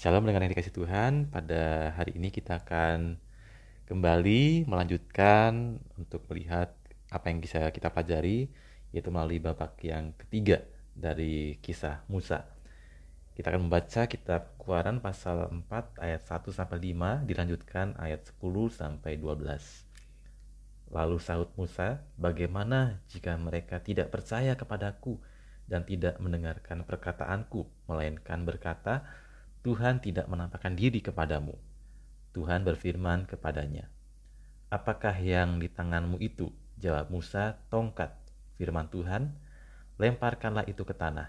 Shalom dengan yang dikasih Tuhan. Pada hari ini kita akan kembali melanjutkan untuk melihat apa yang bisa kita pelajari yaitu melalui babak yang ketiga dari kisah Musa. Kita akan membaca kitab Keluaran pasal 4 ayat 1 sampai 5 dilanjutkan ayat 10 sampai 12. Lalu sahut Musa, "Bagaimana jika mereka tidak percaya kepadaku dan tidak mendengarkan perkataanku, melainkan berkata, Tuhan tidak menampakkan diri kepadamu. Tuhan berfirman kepadanya, Apakah yang di tanganmu itu? Jawab Musa, tongkat. Firman Tuhan, lemparkanlah itu ke tanah.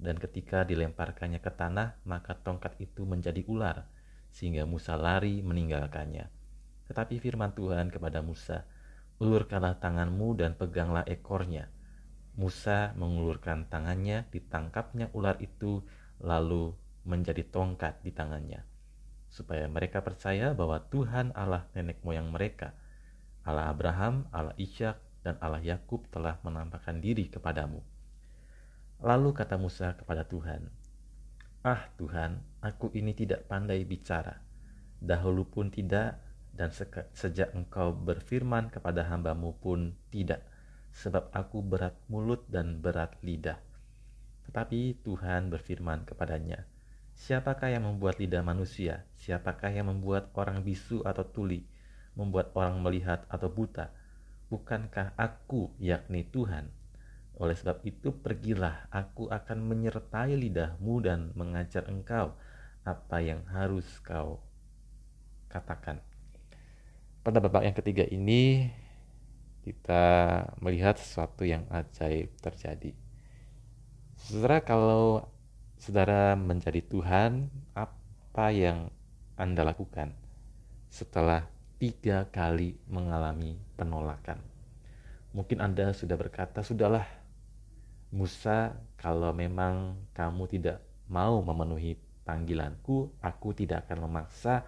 Dan ketika dilemparkannya ke tanah, maka tongkat itu menjadi ular, sehingga Musa lari meninggalkannya. Tetapi firman Tuhan kepada Musa, ulurkanlah tanganmu dan peganglah ekornya. Musa mengulurkan tangannya, ditangkapnya ular itu, lalu menjadi tongkat di tangannya, supaya mereka percaya bahwa Tuhan Allah nenek moyang mereka, Allah Abraham, Allah Ishak, dan Allah Yakub telah menampakkan diri kepadamu. Lalu kata Musa kepada Tuhan, Ah Tuhan, aku ini tidak pandai bicara, dahulu pun tidak, dan sejak engkau berfirman kepada hambamu pun tidak, sebab aku berat mulut dan berat lidah. Tetapi Tuhan berfirman kepadanya, Siapakah yang membuat lidah manusia? Siapakah yang membuat orang bisu atau tuli? Membuat orang melihat atau buta? Bukankah aku, yakni Tuhan? Oleh sebab itu pergilah, aku akan menyertai lidahmu dan mengajar engkau apa yang harus kau katakan. Pada babak yang ketiga ini, kita melihat sesuatu yang ajaib terjadi. Saudara, kalau saudara menjadi Tuhan, apa yang Anda lakukan setelah tiga kali mengalami penolakan? Mungkin Anda sudah berkata, "Sudahlah, Musa, kalau memang kamu tidak mau memenuhi panggilanku, aku tidak akan memaksa.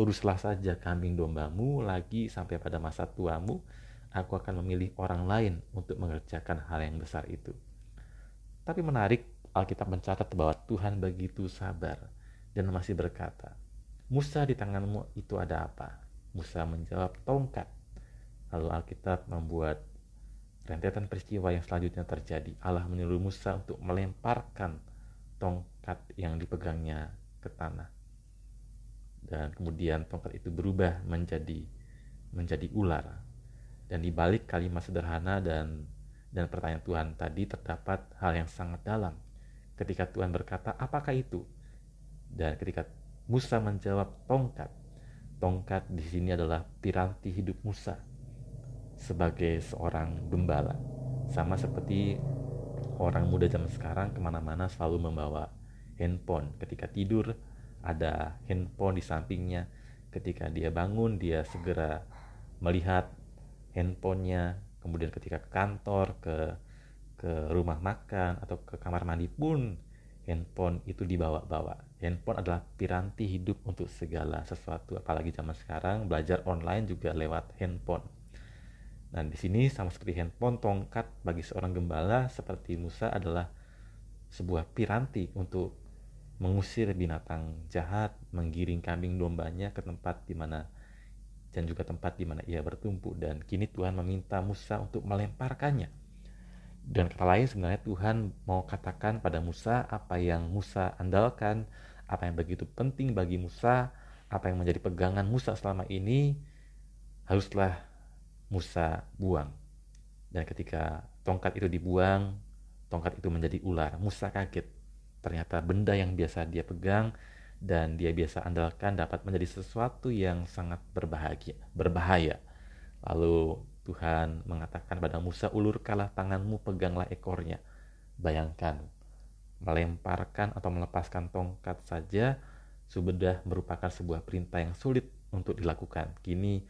Uruslah saja kambing dombamu lagi sampai pada masa tuamu. Aku akan memilih orang lain untuk mengerjakan hal yang besar itu." Tapi menarik, Alkitab mencatat bahwa Tuhan begitu sabar dan masih berkata, Musa di tanganmu itu ada apa? Musa menjawab tongkat. Lalu Alkitab membuat rentetan peristiwa yang selanjutnya terjadi. Allah menyuruh Musa untuk melemparkan tongkat yang dipegangnya ke tanah. Dan kemudian tongkat itu berubah menjadi menjadi ular. Dan di balik kalimat sederhana dan dan pertanyaan Tuhan tadi terdapat hal yang sangat dalam ketika Tuhan berkata, "Apakah itu?" Dan ketika Musa menjawab, "Tongkat." Tongkat di sini adalah piranti hidup Musa sebagai seorang gembala. Sama seperti orang muda zaman sekarang ke mana-mana selalu membawa handphone. Ketika tidur ada handphone di sampingnya. Ketika dia bangun dia segera melihat handphonenya. Kemudian ketika ke kantor, ke ke rumah makan atau ke kamar mandi pun handphone itu dibawa-bawa. Handphone adalah piranti hidup untuk segala sesuatu, apalagi zaman sekarang belajar online juga lewat handphone. Nah, di sini sama seperti handphone, tongkat bagi seorang gembala seperti Musa adalah sebuah piranti untuk mengusir binatang jahat, menggiring kambing dombanya ke tempat di mana dan juga tempat di mana ia bertumpu dan kini Tuhan meminta Musa untuk melemparkannya dan kata lain sebenarnya Tuhan mau katakan pada Musa apa yang Musa andalkan, apa yang begitu penting bagi Musa, apa yang menjadi pegangan Musa selama ini haruslah Musa buang. Dan ketika tongkat itu dibuang, tongkat itu menjadi ular. Musa kaget. Ternyata benda yang biasa dia pegang dan dia biasa andalkan dapat menjadi sesuatu yang sangat berbahagia, berbahaya. Lalu Tuhan mengatakan pada Musa, ulurkanlah tanganmu, peganglah ekornya. Bayangkan, melemparkan atau melepaskan tongkat saja sudah merupakan sebuah perintah yang sulit untuk dilakukan. Kini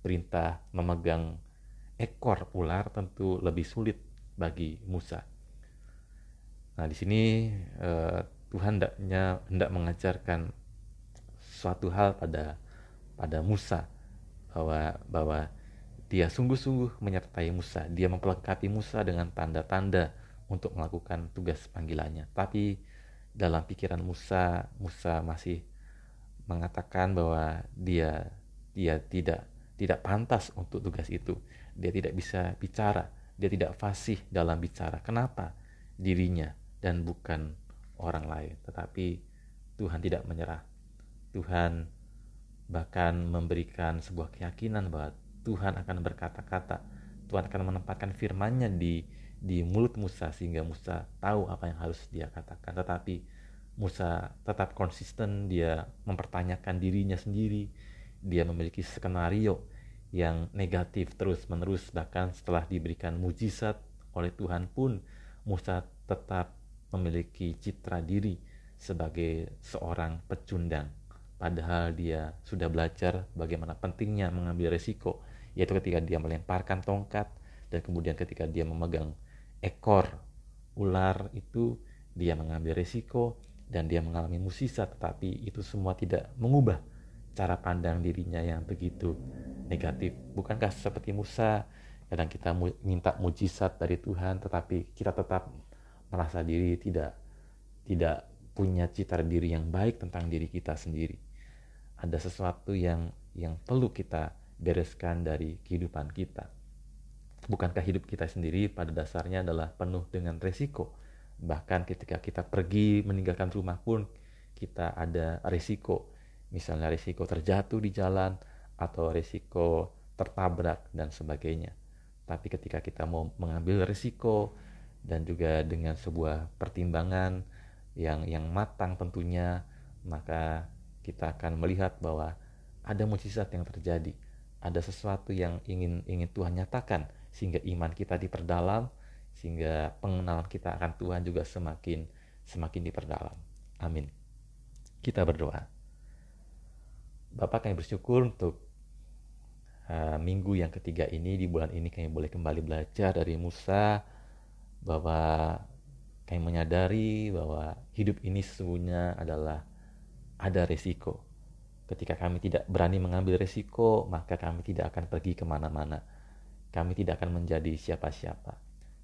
perintah memegang ekor ular tentu lebih sulit bagi Musa. Nah, di sini eh, Tuhan hendaknya hendak mengajarkan suatu hal pada pada Musa bahwa bahwa dia sungguh-sungguh menyertai Musa. Dia mempelengkapi Musa dengan tanda-tanda untuk melakukan tugas panggilannya. Tapi dalam pikiran Musa, Musa masih mengatakan bahwa dia dia tidak tidak pantas untuk tugas itu. Dia tidak bisa bicara, dia tidak fasih dalam bicara. Kenapa? Dirinya dan bukan orang lain. Tetapi Tuhan tidak menyerah. Tuhan bahkan memberikan sebuah keyakinan bahwa Tuhan akan berkata-kata. Tuhan akan menempatkan firman-Nya di di mulut Musa sehingga Musa tahu apa yang harus dia katakan. Tetapi Musa tetap konsisten, dia mempertanyakan dirinya sendiri, dia memiliki skenario yang negatif terus-menerus bahkan setelah diberikan mujizat oleh Tuhan pun Musa tetap memiliki citra diri sebagai seorang pecundang padahal dia sudah belajar bagaimana pentingnya mengambil resiko yaitu ketika dia melemparkan tongkat dan kemudian ketika dia memegang ekor ular itu dia mengambil resiko dan dia mengalami musisat tetapi itu semua tidak mengubah cara pandang dirinya yang begitu negatif. Bukankah seperti Musa, kadang kita minta mujizat dari Tuhan, tetapi kita tetap merasa diri tidak tidak punya citra diri yang baik tentang diri kita sendiri. Ada sesuatu yang yang perlu kita bereskan dari kehidupan kita. Bukankah hidup kita sendiri pada dasarnya adalah penuh dengan resiko? Bahkan ketika kita pergi meninggalkan rumah pun kita ada resiko. Misalnya resiko terjatuh di jalan, atau risiko tertabrak dan sebagainya. Tapi ketika kita mau mengambil risiko dan juga dengan sebuah pertimbangan yang yang matang tentunya, maka kita akan melihat bahwa ada mujizat yang terjadi, ada sesuatu yang ingin ingin Tuhan nyatakan sehingga iman kita diperdalam, sehingga pengenalan kita akan Tuhan juga semakin semakin diperdalam. Amin. Kita berdoa. Bapak kami bersyukur untuk uh, minggu yang ketiga ini di bulan ini kami boleh kembali belajar dari Musa bahwa kami menyadari bahwa hidup ini sesungguhnya adalah ada resiko. Ketika kami tidak berani mengambil resiko, maka kami tidak akan pergi ke mana-mana. Kami tidak akan menjadi siapa-siapa.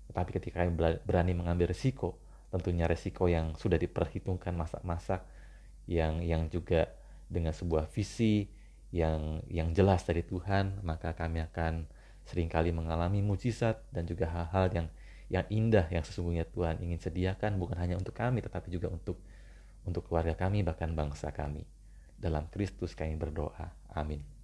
Tetapi ketika kami berani mengambil resiko, tentunya resiko yang sudah diperhitungkan masak-masak, yang yang juga dengan sebuah visi, yang yang jelas dari Tuhan, maka kami akan sering kali mengalami mujizat dan juga hal-hal yang yang indah yang sesungguhnya Tuhan ingin sediakan bukan hanya untuk kami tetapi juga untuk untuk keluarga kami bahkan bangsa kami. Dalam Kristus kami berdoa. Amin.